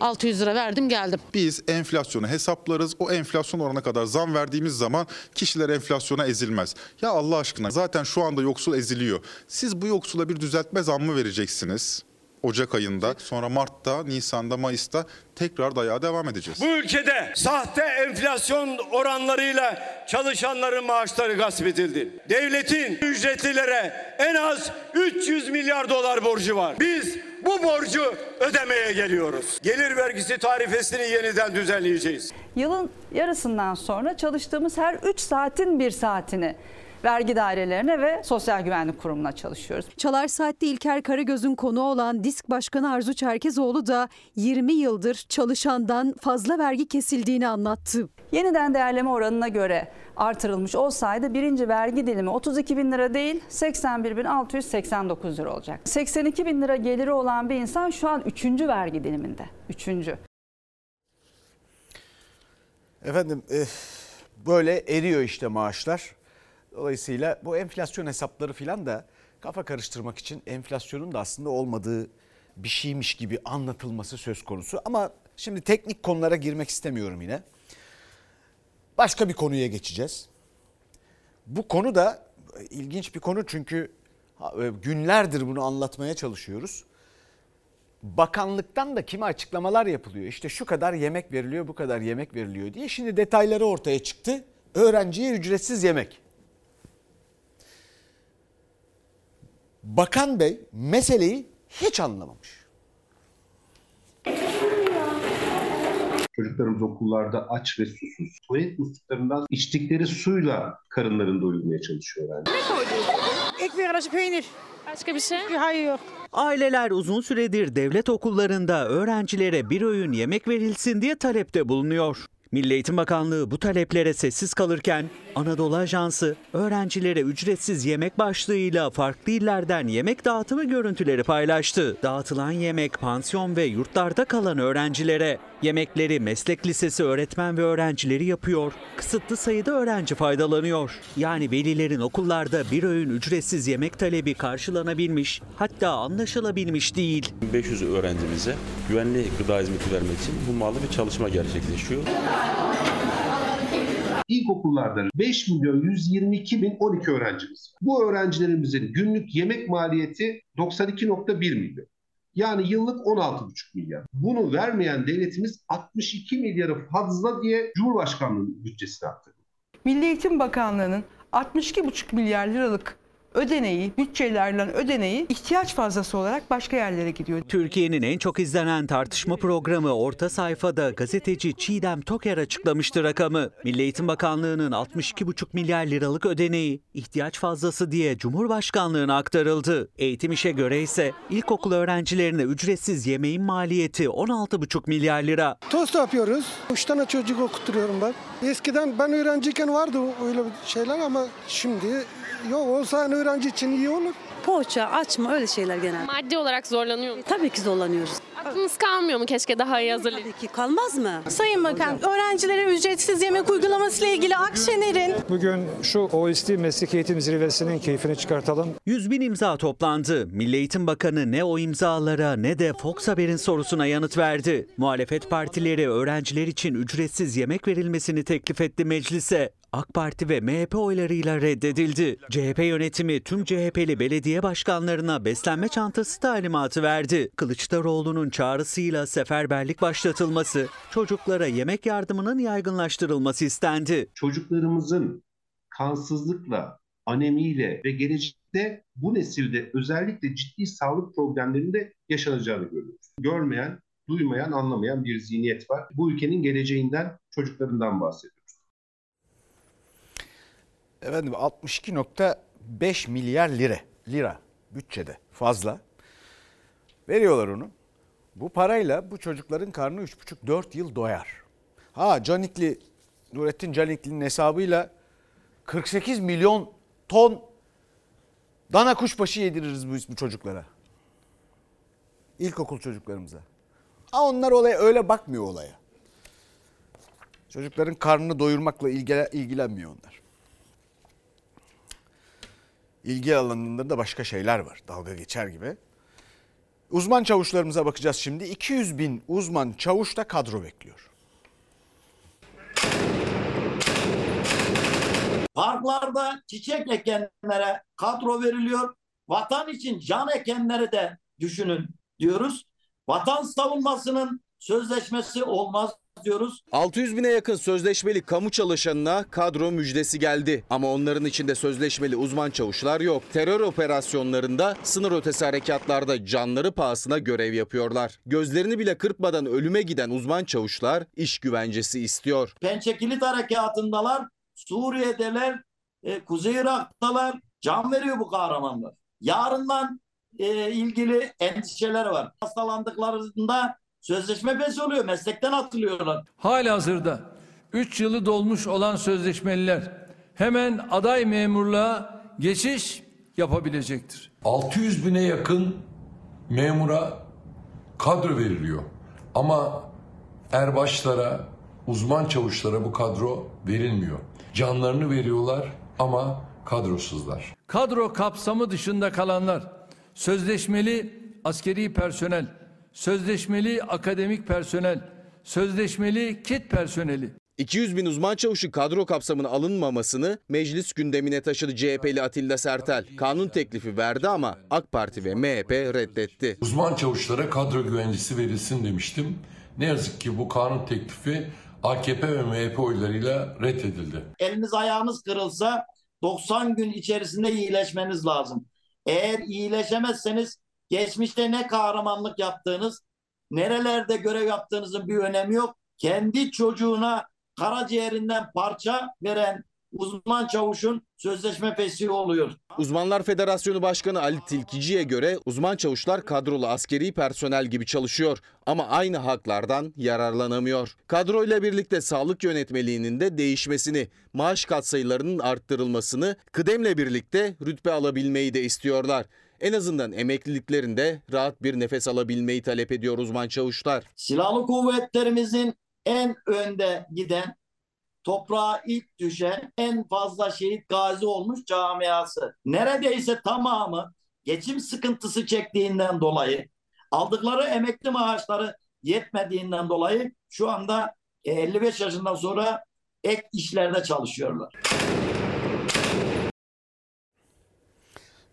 600 lira verdim geldim. Biz enflasyonu hesaplarız. O enflasyon oranına kadar zam verdiğimiz zaman kişiler enflasyona ezilmez. Ya Allah aşkına zaten şu anda yoksul eziliyor. Siz bu yoksula bir düzeltme zammı vereceksiniz. Ocak ayında, sonra Mart'ta, Nisan'da, Mayıs'ta tekrar dayağa devam edeceğiz. Bu ülkede sahte enflasyon oranlarıyla çalışanların maaşları gasp edildi. Devletin ücretlilere en az 300 milyar dolar borcu var. Biz bu borcu ödemeye geliyoruz. Gelir vergisi tarifesini yeniden düzenleyeceğiz. Yılın yarısından sonra çalıştığımız her 3 saatin bir saatini vergi dairelerine ve Sosyal Güvenlik Kurumu'na çalışıyoruz. Çalar Saat'te İlker Karagöz'ün konu olan Disk Başkanı Arzu Çerkezoğlu da 20 yıldır çalışandan fazla vergi kesildiğini anlattı. Yeniden değerleme oranına göre artırılmış olsaydı birinci vergi dilimi 32 bin lira değil 81 bin 689 lira olacak. 82 bin lira geliri olan bir insan şu an üçüncü vergi diliminde. Üçüncü. Efendim eh, böyle eriyor işte maaşlar. Dolayısıyla bu enflasyon hesapları filan da kafa karıştırmak için enflasyonun da aslında olmadığı bir şeymiş gibi anlatılması söz konusu. Ama şimdi teknik konulara girmek istemiyorum yine. Başka bir konuya geçeceğiz. Bu konu da ilginç bir konu çünkü e, günlerdir bunu anlatmaya çalışıyoruz. Bakanlıktan da kime açıklamalar yapılıyor. İşte şu kadar yemek veriliyor, bu kadar yemek veriliyor diye. Şimdi detayları ortaya çıktı. Öğrenciye ücretsiz yemek. Bakan Bey meseleyi hiç anlamamış. Çocuklarımız okullarda aç ve susuz. Tuvalet musluklarından içtikleri suyla karınlarını doyurmaya çalışıyorlar. Ne koydunuz? Ekmek arası peynir. Başka bir şey? Hayır yok. Aileler uzun süredir devlet okullarında öğrencilere bir öğün yemek verilsin diye talepte bulunuyor. Milli Eğitim Bakanlığı bu taleplere sessiz kalırken Anadolu Ajansı öğrencilere ücretsiz yemek başlığıyla farklı illerden yemek dağıtımı görüntüleri paylaştı. Dağıtılan yemek pansiyon ve yurtlarda kalan öğrencilere. Yemekleri meslek lisesi öğretmen ve öğrencileri yapıyor. Kısıtlı sayıda öğrenci faydalanıyor. Yani velilerin okullarda bir öğün ücretsiz yemek talebi karşılanabilmiş, hatta anlaşılabilmiş değil. 500 öğrencimize güvenli gıda hizmeti vermek için hummalı bir çalışma gerçekleşiyor. İlkokullarda 5 milyon 122 bin 12 öğrencimiz. Bu öğrencilerimizin günlük yemek maliyeti 92.1 milyon. Yani yıllık 16,5 milyar. Bunu vermeyen devletimiz 62 milyarı fazla diye Cumhurbaşkanlığı'nın bütçesine arttırdı. Milli Eğitim Bakanlığı'nın 62,5 milyar liralık ödeneği, bütçelerden ödeneği ihtiyaç fazlası olarak başka yerlere gidiyor. Türkiye'nin en çok izlenen tartışma programı Orta Sayfa'da gazeteci Çiğdem Toker açıklamıştı rakamı. Milli Eğitim Bakanlığı'nın 62,5 milyar liralık ödeneği ihtiyaç fazlası diye Cumhurbaşkanlığına aktarıldı. Eğitim işe göre ise ilkokul öğrencilerine ücretsiz yemeğin maliyeti 16,5 milyar lira. Tost yapıyoruz. Üç tane çocuk okutturuyorum ben. Eskiden ben öğrenciyken vardı öyle şeyler ama şimdi yok olsa hani öğrenci için iyi olur. Poğaça, açma öyle şeyler genelde. Maddi olarak zorlanıyor musunuz? Tabii ki zorlanıyoruz. Aklınız kalmıyor mu keşke daha iyi hazırlayıp? Tabii ki kalmaz mı? Sayın Bakan, öğrencilere ücretsiz yemek uygulaması ile ilgili Akşener'in Bugün şu OSD meslek eğitim zirvesinin keyfini çıkartalım. 100 bin imza toplandı. Milli Eğitim Bakanı ne o imzalara ne de Fox Haber'in sorusuna yanıt verdi. Muhalefet partileri öğrenciler için ücretsiz yemek verilmesini teklif etti meclise. AK Parti ve MHP oylarıyla reddedildi. CHP yönetimi tüm CHP'li belediye başkanlarına beslenme çantası talimatı verdi. Kılıçdaroğlu'nun çağrısıyla seferberlik başlatılması, çocuklara yemek yardımının yaygınlaştırılması istendi. Çocuklarımızın kansızlıkla, anemiyle ve gelecekte bu nesilde özellikle ciddi sağlık problemlerinde yaşanacağını görüyoruz. Görmeyen, duymayan, anlamayan bir zihniyet var. Bu ülkenin geleceğinden, çocuklarından bahsediyoruz. Efendim 62.5 milyar lira lira bütçede fazla. Veriyorlar onu. Bu parayla bu çocukların karnı 3,5-4 yıl doyar. Ha Canikli, Nurettin Canikli'nin hesabıyla 48 milyon ton dana kuşbaşı yediririz bu, bu çocuklara. İlkokul çocuklarımıza. Ha onlar olaya öyle bakmıyor olaya. Çocukların karnını doyurmakla ilgile, ilgilenmiyor onlar. İlgi alanında da başka şeyler var. Dalga geçer gibi. Uzman çavuşlarımıza bakacağız şimdi. 200 bin uzman çavuş da kadro bekliyor. Parklarda çiçek ekenlere kadro veriliyor. Vatan için can ekenleri de düşünün diyoruz. Vatan savunmasının sözleşmesi olmaz diyoruz. 600 bine yakın sözleşmeli kamu çalışanına kadro müjdesi geldi. Ama onların içinde sözleşmeli uzman çavuşlar yok. Terör operasyonlarında, sınır ötesi harekatlarda canları pahasına görev yapıyorlar. Gözlerini bile kırpmadan ölüme giden uzman çavuşlar iş güvencesi istiyor. Pençe Kilit Harekatı'ndalar, Suriye'deler, e, Kuzey Irak'talar. Can veriyor bu kahramanlar. Yarından e, ilgili endişeler var. Hastalandıklarında sözleşme pes oluyor, meslekten atılıyorlar. Halihazırda 3 yılı dolmuş olan sözleşmeliler hemen aday memurluğa geçiş yapabilecektir. 600 bine yakın memura kadro veriliyor. Ama erbaşlara, uzman çavuşlara bu kadro verilmiyor. Canlarını veriyorlar ama kadrosuzlar. Kadro kapsamı dışında kalanlar sözleşmeli askeri personel, sözleşmeli akademik personel, sözleşmeli kit personeli, 200 bin uzman çavuşu kadro kapsamına alınmamasını meclis gündemine taşıdı CHP'li Atilla Sertel. Kanun teklifi verdi ama AK Parti ve MHP reddetti. Uzman çavuşlara kadro güvencesi verilsin demiştim. Ne yazık ki bu kanun teklifi AKP ve MHP oylarıyla reddedildi. Eliniz ayağınız kırılsa 90 gün içerisinde iyileşmeniz lazım. Eğer iyileşemezseniz geçmişte ne kahramanlık yaptığınız, nerelerde görev yaptığınızın bir önemi yok. Kendi çocuğuna karaciğerinden parça veren uzman çavuşun sözleşme fesih oluyor. Uzmanlar Federasyonu Başkanı Ali Tilkici'ye göre uzman çavuşlar kadrolu askeri personel gibi çalışıyor ama aynı haklardan yararlanamıyor. Kadroyla birlikte sağlık yönetmeliğinin de değişmesini, maaş katsayılarının arttırılmasını, kıdemle birlikte rütbe alabilmeyi de istiyorlar. En azından emekliliklerinde rahat bir nefes alabilmeyi talep ediyor uzman çavuşlar. Silahlı kuvvetlerimizin en önde giden, toprağa ilk düşen en fazla şehit gazi olmuş camiası. Neredeyse tamamı geçim sıkıntısı çektiğinden dolayı, aldıkları emekli maaşları yetmediğinden dolayı şu anda 55 yaşından sonra ek işlerde çalışıyorlar.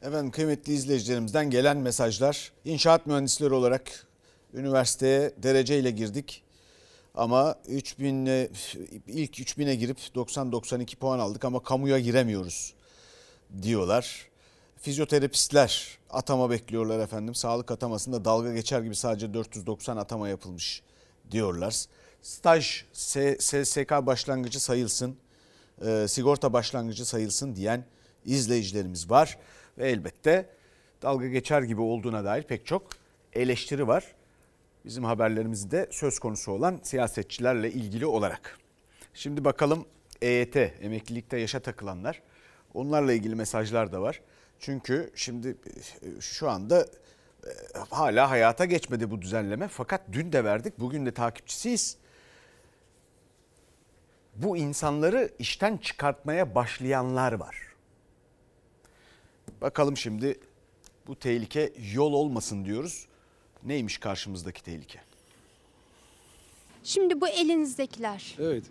Efendim kıymetli izleyicilerimizden gelen mesajlar. İnşaat mühendisleri olarak üniversiteye dereceyle girdik. Ama 3000 ilk 3000'e girip 90-92 puan aldık ama kamuya giremiyoruz diyorlar. Fizyoterapistler atama bekliyorlar efendim. Sağlık atamasında dalga geçer gibi sadece 490 atama yapılmış diyorlar. Staj SSK başlangıcı sayılsın, e, sigorta başlangıcı sayılsın diyen izleyicilerimiz var. Ve elbette dalga geçer gibi olduğuna dair pek çok eleştiri var bizim haberlerimizde söz konusu olan siyasetçilerle ilgili olarak. Şimdi bakalım EYT, emeklilikte yaşa takılanlar. Onlarla ilgili mesajlar da var. Çünkü şimdi şu anda hala hayata geçmedi bu düzenleme. Fakat dün de verdik, bugün de takipçisiyiz. Bu insanları işten çıkartmaya başlayanlar var. Bakalım şimdi bu tehlike yol olmasın diyoruz. Neymiş karşımızdaki tehlike? Şimdi bu elinizdekiler. Evet.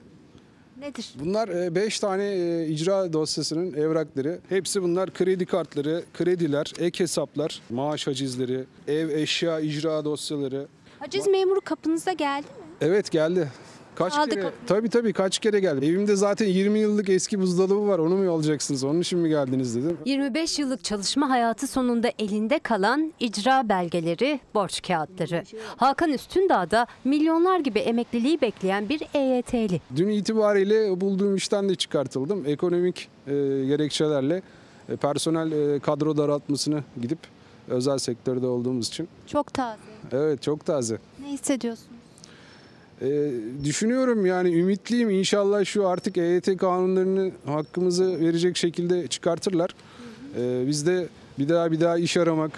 Nedir? Bunlar 5 tane e, icra dosyasının evrakları. Hepsi bunlar kredi kartları, krediler, ek hesaplar, maaş hacizleri, ev eşya icra dosyaları. Haciz memuru kapınıza geldi mi? Evet geldi. Kaç Aldı kere? Tabii tabii kaç kere geldi. Evimde zaten 20 yıllık eski buzdolabı var. Onu mu alacaksınız? Onun için mi geldiniz dedim. 25 yıllık çalışma hayatı sonunda elinde kalan icra belgeleri, borç kağıtları. Hakan Üstündağ da milyonlar gibi emekliliği bekleyen bir EYT'li. Dün itibariyle bulduğum işten de çıkartıldım. Ekonomik e, gerekçelerle e, personel e, kadro daraltmasını gidip özel sektörde olduğumuz için. Çok taze. Evet çok taze. Ne hissediyorsunuz? E, düşünüyorum yani ümitliyim inşallah şu artık EYT kanunlarını hakkımızı verecek şekilde çıkartırlar. E, biz de bir daha bir daha iş aramak,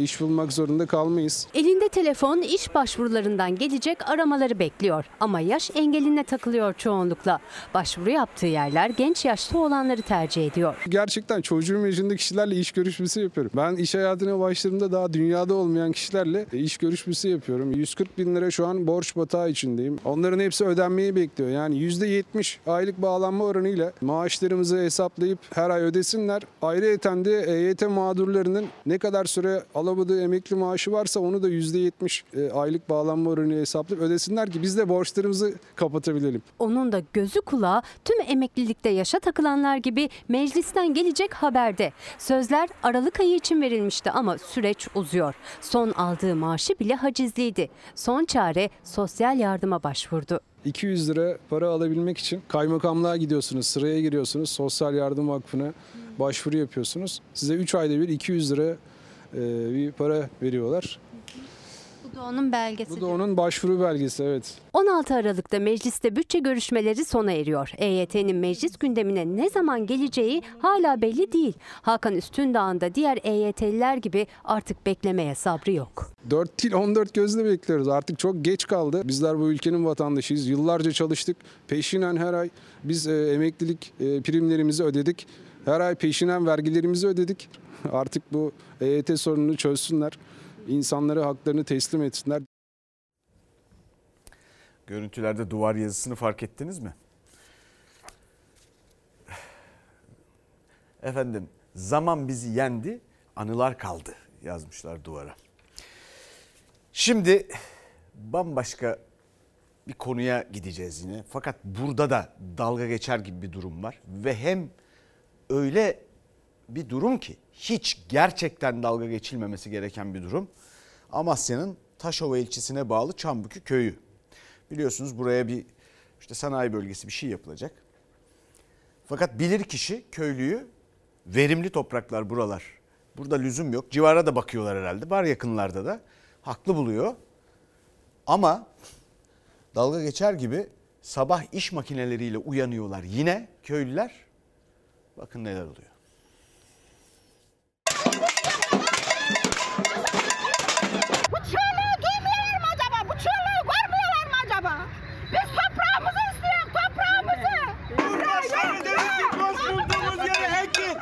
iş bulmak zorunda kalmayız. Elinde telefon iş başvurularından gelecek aramaları bekliyor ama yaş engeline takılıyor çoğunlukla. Başvuru yaptığı yerler genç yaşta olanları tercih ediyor. Gerçekten çocuğum yaşında kişilerle iş görüşmesi yapıyorum. Ben iş hayatına başladığımda daha dünyada olmayan kişilerle e, iş görüşmesi yapıyorum. 140 bin lira şu an borç batağı içindeyim. Onların hepsi ödenmeyi bekliyor. Yani %70 aylık bağlanma oranıyla maaşlarımızı hesaplayıp her ay ödesinler. Ayrıca de EYT mağdurlarının ne kadar süre alamadığı emekli maaşı varsa onu da %70 e, aylık bağlanma oranı hesaplayıp ödesinler ki biz de borçlarımızı kapatabilelim. Onun da gözü kulağı tüm emeklilikte yaşa takılanlar gibi meclisten gelecek haberde. Sözler Aralık ayı için verilmişti ama süreç uzuyor. Son aldığı maaşı bile hacizliydi. Son çare sosyal yardıma başvurdu. 200 lira para alabilmek için kaymakamlığa gidiyorsunuz, sıraya giriyorsunuz, Sosyal Yardım Vakfı'na başvuru yapıyorsunuz. Size 3 ayda bir 200 lira bir para veriyorlar. Bu da onun belgesi. Bu da onun başvuru belgesi evet. 16 Aralık'ta mecliste bütçe görüşmeleri sona eriyor. EYT'nin meclis gündemine ne zaman geleceği hala belli değil. Hakan Üstündağ'ın da diğer EYT'liler gibi artık beklemeye sabrı yok. 4 değil 14 gözle bekliyoruz. Artık çok geç kaldı. Bizler bu ülkenin vatandaşıyız. Yıllarca çalıştık. Peşinen her ay biz e, emeklilik e, primlerimizi ödedik. Her ay peşinen vergilerimizi ödedik. Artık bu EYT sorununu çözsünler. İnsanlara haklarını teslim etsinler. Görüntülerde duvar yazısını fark ettiniz mi? Efendim zaman bizi yendi, anılar kaldı yazmışlar duvara. Şimdi bambaşka bir konuya gideceğiz yine. Fakat burada da dalga geçer gibi bir durum var ve hem öyle bir durum ki hiç gerçekten dalga geçilmemesi gereken bir durum. Amasya'nın Taşova ilçesine bağlı Çambükü köyü. Biliyorsunuz buraya bir işte sanayi bölgesi bir şey yapılacak. Fakat bilir kişi köylüyü verimli topraklar buralar. Burada lüzum yok. Civara da bakıyorlar herhalde. Var yakınlarda da. Haklı buluyor. Ama dalga geçer gibi sabah iş makineleriyle uyanıyorlar yine köylüler. Bakın neler oluyor. Çığlığı duymuyorlar mı acaba? Bu çığlığı görmüyorlar mı acaba? Biz toprağımızı istiyoruz, toprağımızı. Cumhurbaşkanı dedi ki koşturduğumuz yere ekin.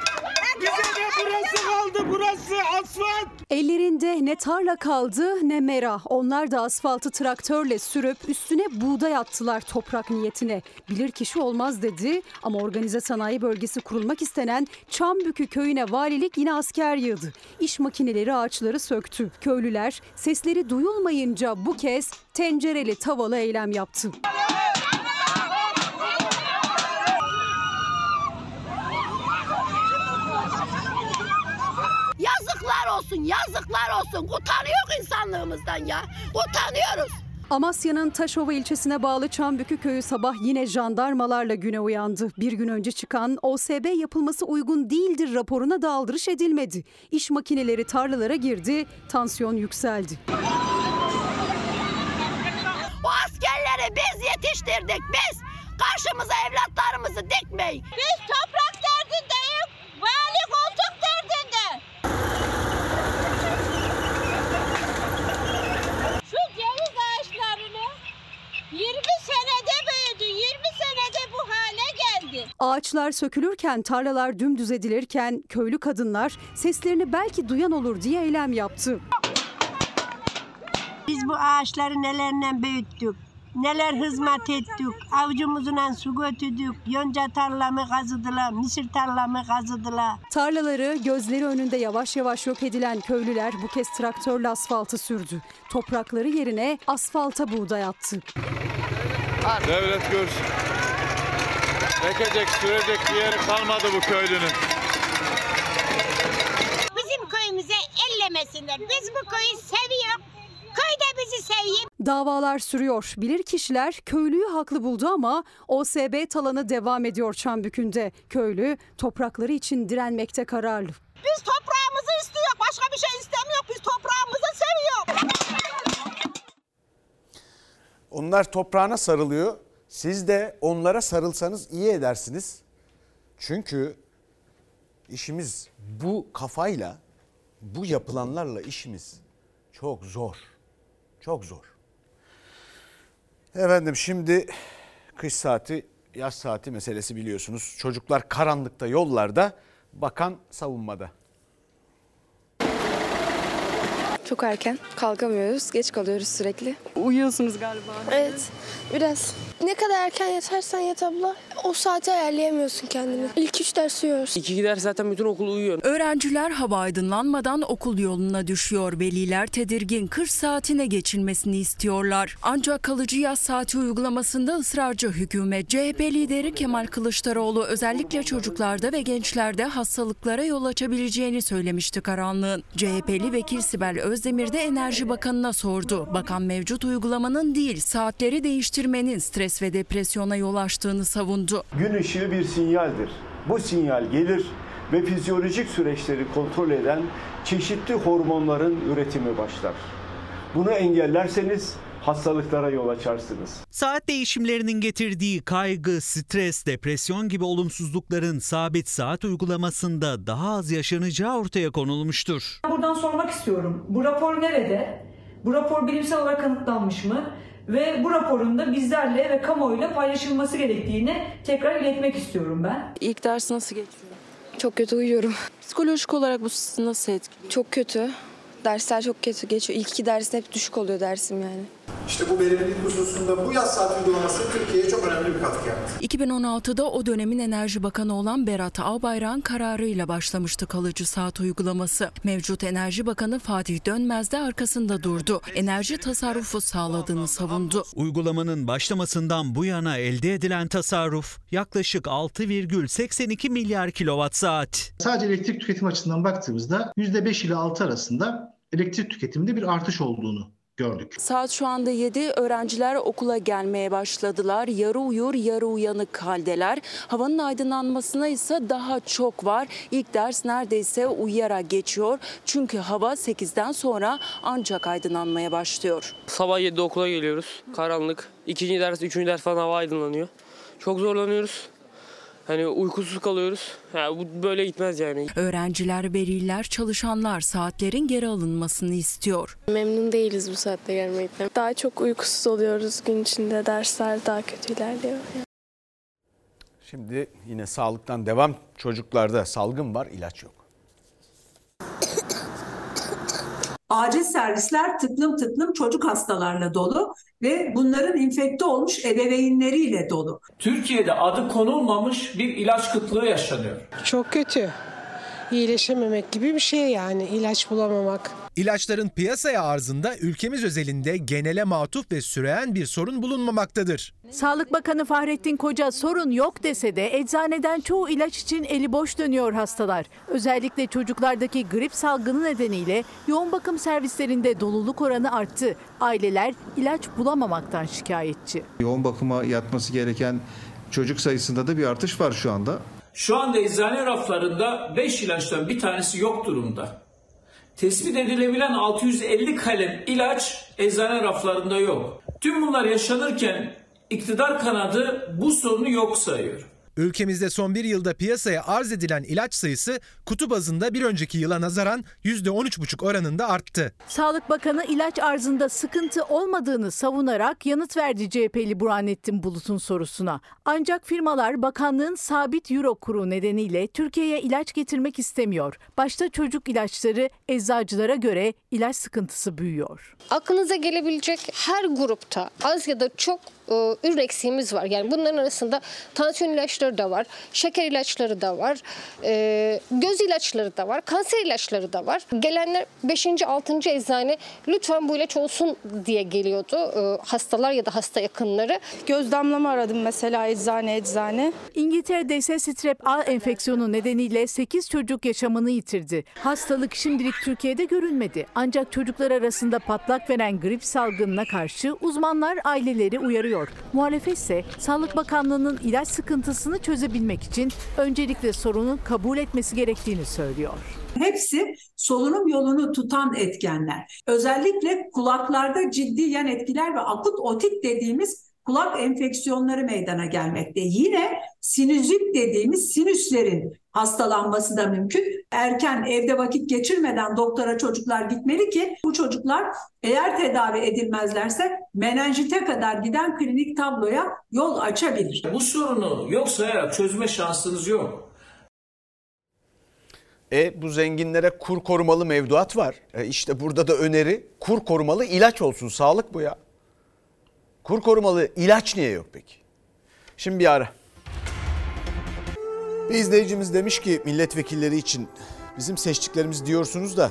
Bize de burası kaldı, burası asfalt. Ellerinde ne tarla kaldı ne mera. Onlar da asfaltı traktörle sürüp üstüne buğday attılar toprak niyetine. Bilir kişi olmaz dedi ama organize sanayi bölgesi kurulmak istenen Çambükü köyüne valilik yine asker yığdı. İş makineleri ağaçları söktü. Köylüler sesleri duyulmayınca bu kez tencereli tavalı eylem yaptı. Yazıklar olsun, yazıklar olsun. Utanıyoruz insanlığımızdan ya. Utanıyoruz. Amasya'nın Taşova ilçesine bağlı Çambükü köyü sabah yine jandarmalarla güne uyandı. Bir gün önce çıkan OSB yapılması uygun değildir raporuna da aldırış edilmedi. İş makineleri tarlalara girdi, tansiyon yükseldi. O askerleri biz yetiştirdik, biz. Karşımıza evlatlarımızı dikmeyin. Biz toprak derdindeyiz, vali koltuk derdinde. Şu ceviz ağaçlarını 20 senede büyüdü, 20 senede bu hale geldi. Ağaçlar sökülürken, tarlalar dümdüz edilirken köylü kadınlar seslerini belki duyan olur diye eylem yaptı. Biz bu ağaçları nelerinden büyüttük. neler hizmet ettik. Avucumuzla su götürdük. Yonca tarlamı kazıdılar, mısır tarlamı kazıdılar. Tarlaları gözleri önünde yavaş yavaş yok edilen köylüler bu kez traktörle asfaltı sürdü. Toprakları yerine asfalta buğday attı. Devlet görsün. Ekecek, sürecek bir yeri kalmadı bu köylünün. Bizim köyümüze ellemesinler. Biz bu köyü seviyoruz. Köy de bizi seviyor. Davalar sürüyor. Bilir kişiler köylüyü haklı buldu ama OSB talanı devam ediyor Çambükü'nde. Köylü toprakları için direnmekte kararlı. Biz toprağımızı istiyor. Başka bir şey istemiyor. Biz toprağımızı seviyoruz. Onlar toprağına sarılıyor. Siz de onlara sarılsanız iyi edersiniz. Çünkü işimiz bu kafayla, bu yapılanlarla işimiz çok zor. Çok zor. Efendim şimdi kış saati, yaz saati meselesi biliyorsunuz. Çocuklar karanlıkta yollarda, bakan savunmada. Çok erken kalkamıyoruz. Geç kalıyoruz sürekli. Uyuyorsunuz galiba. Evet biraz. Ne kadar erken yatarsan yat abla o saate ayarlayamıyorsun kendini. İlk üç ders uyuyoruz. İki gider zaten bütün okul uyuyor. Öğrenciler hava aydınlanmadan okul yoluna düşüyor. Veliler tedirgin kış saatine geçilmesini istiyorlar. Ancak kalıcı yaz saati uygulamasında ısrarcı hükümet. CHP lideri Kemal Kılıçdaroğlu özellikle çocuklarda ve gençlerde hastalıklara yol açabileceğini söylemişti karanlığın. CHP'li vekil Sibel Özdemir de Enerji Bakanı'na sordu. Bakan mevcut uygulamanın değil saatleri değiştirmenin stres ve depresyona yol açtığını savundu. Gün ışığı bir sinyaldir. Bu sinyal gelir ve fizyolojik süreçleri kontrol eden çeşitli hormonların üretimi başlar. Bunu engellerseniz hastalıklara yol açarsınız. Saat değişimlerinin getirdiği kaygı, stres, depresyon gibi olumsuzlukların sabit saat uygulamasında daha az yaşanacağı ortaya konulmuştur. Buradan sormak istiyorum. Bu rapor nerede? Bu rapor bilimsel olarak kanıtlanmış mı? Ve bu raporun da bizlerle ve kamuoyuyla paylaşılması gerektiğini tekrar iletmek istiyorum ben. İlk ders nasıl geçiyor? Çok kötü uyuyorum. Psikolojik olarak bu sizi nasıl etkiliyor? Çok kötü. Dersler çok kötü geçiyor. İlk iki derste hep düşük oluyor dersim yani. İşte bu verimlilik hususunda bu yaz saat uygulaması Türkiye'ye çok önemli bir katkı yaptı. 2016'da o dönemin Enerji Bakanı olan Berat Albayrak'ın kararıyla başlamıştı kalıcı saat uygulaması. Mevcut Enerji Bakanı Fatih Dönmez de arkasında durdu. Enerji tasarrufu sağladığını savundu. Uygulamanın başlamasından bu yana elde edilen tasarruf yaklaşık 6,82 milyar kilowatt saat. Sadece elektrik tüketimi açısından baktığımızda %5 ile 6 arasında elektrik tüketiminde bir artış olduğunu gördük. Saat şu anda 7. Öğrenciler okula gelmeye başladılar. Yarı uyur, yarı uyanık haldeler. Havanın aydınlanmasına ise daha çok var. İlk ders neredeyse uyuyarak geçiyor. Çünkü hava 8'den sonra ancak aydınlanmaya başlıyor. Sabah 7'de okula geliyoruz. Karanlık. İkinci ders, üçüncü ders falan hava aydınlanıyor. Çok zorlanıyoruz. Hani uykusuz kalıyoruz. Yani bu böyle gitmez yani. Öğrenciler, veliler, çalışanlar saatlerin geri alınmasını istiyor. Memnun değiliz bu saatte gelmekten. Daha çok uykusuz oluyoruz gün içinde. Dersler daha kötü ilerliyor. Şimdi yine sağlıktan devam. Çocuklarda salgın var, ilaç yok. Acil servisler tıklım tıklım çocuk hastalarla dolu ve bunların infekte olmuş ebeveynleriyle dolu. Türkiye'de adı konulmamış bir ilaç kıtlığı yaşanıyor. Çok kötü. İyileşememek gibi bir şey yani ilaç bulamamak. İlaçların piyasaya arzında ülkemiz özelinde genele matuf ve süreyen bir sorun bulunmamaktadır. Sağlık Bakanı Fahrettin Koca sorun yok dese de eczaneden çoğu ilaç için eli boş dönüyor hastalar. Özellikle çocuklardaki grip salgını nedeniyle yoğun bakım servislerinde doluluk oranı arttı. Aileler ilaç bulamamaktan şikayetçi. Yoğun bakıma yatması gereken çocuk sayısında da bir artış var şu anda. Şu anda eczane raflarında 5 ilaçtan bir tanesi yok durumda. Tespit edilebilen 650 kalem ilaç eczane raflarında yok. Tüm bunlar yaşanırken iktidar kanadı bu sorunu yok sayıyor. Ülkemizde son bir yılda piyasaya arz edilen ilaç sayısı kutu bazında bir önceki yıla nazaran %13,5 oranında arttı. Sağlık Bakanı ilaç arzında sıkıntı olmadığını savunarak yanıt verdi CHP'li Burhanettin Bulut'un sorusuna. Ancak firmalar bakanlığın sabit euro kuru nedeniyle Türkiye'ye ilaç getirmek istemiyor. Başta çocuk ilaçları eczacılara göre ilaç sıkıntısı büyüyor. Aklınıza gelebilecek her grupta az ya da çok e, ürün eksiğimiz var. Yani bunların arasında tansiyon ilaçları da var, şeker ilaçları da var, e, göz ilaçları da var, kanser ilaçları da var. Gelenler 5. 6. eczane lütfen bu ilaç olsun diye geliyordu e, hastalar ya da hasta yakınları. Göz damlama aradım mesela eczane eczane. İngiltere'de ise strep A enfeksiyonu nedeniyle 8 çocuk yaşamını yitirdi. Hastalık şimdilik Türkiye'de görülmedi. Ancak çocuklar arasında patlak veren grip salgınına karşı uzmanlar aileleri uyarıyor. Muhalefet ise Sağlık Bakanlığı'nın ilaç sıkıntısını çözebilmek için öncelikle sorunu kabul etmesi gerektiğini söylüyor. Hepsi solunum yolunu tutan etkenler. Özellikle kulaklarda ciddi yan etkiler ve akut otit dediğimiz kulak enfeksiyonları meydana gelmekte. Yine sinüzit dediğimiz sinüslerin hastalanması da mümkün. Erken evde vakit geçirmeden doktora çocuklar gitmeli ki bu çocuklar eğer tedavi edilmezlerse menenjite kadar giden klinik tabloya yol açabilir. Bu sorunu yok sayarak çözme şansınız yok. E bu zenginlere kur korumalı mevduat var. E işte burada da öneri kur korumalı ilaç olsun. Sağlık bu ya. Kur korumalı ilaç niye yok peki? Şimdi bir ara. Bir izleyicimiz demiş ki milletvekilleri için bizim seçtiklerimiz diyorsunuz da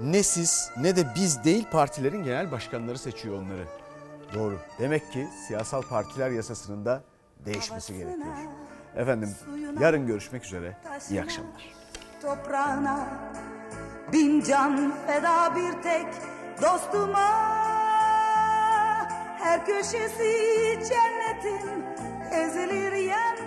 ne siz ne de biz değil partilerin genel başkanları seçiyor onları. Doğru. Demek ki siyasal partiler yasasının da değişmesi gerekiyor. Efendim yarın görüşmek üzere. İyi akşamlar. Toprağına bin can feda bir tek dostuma her köşesi cennetin ezilir yer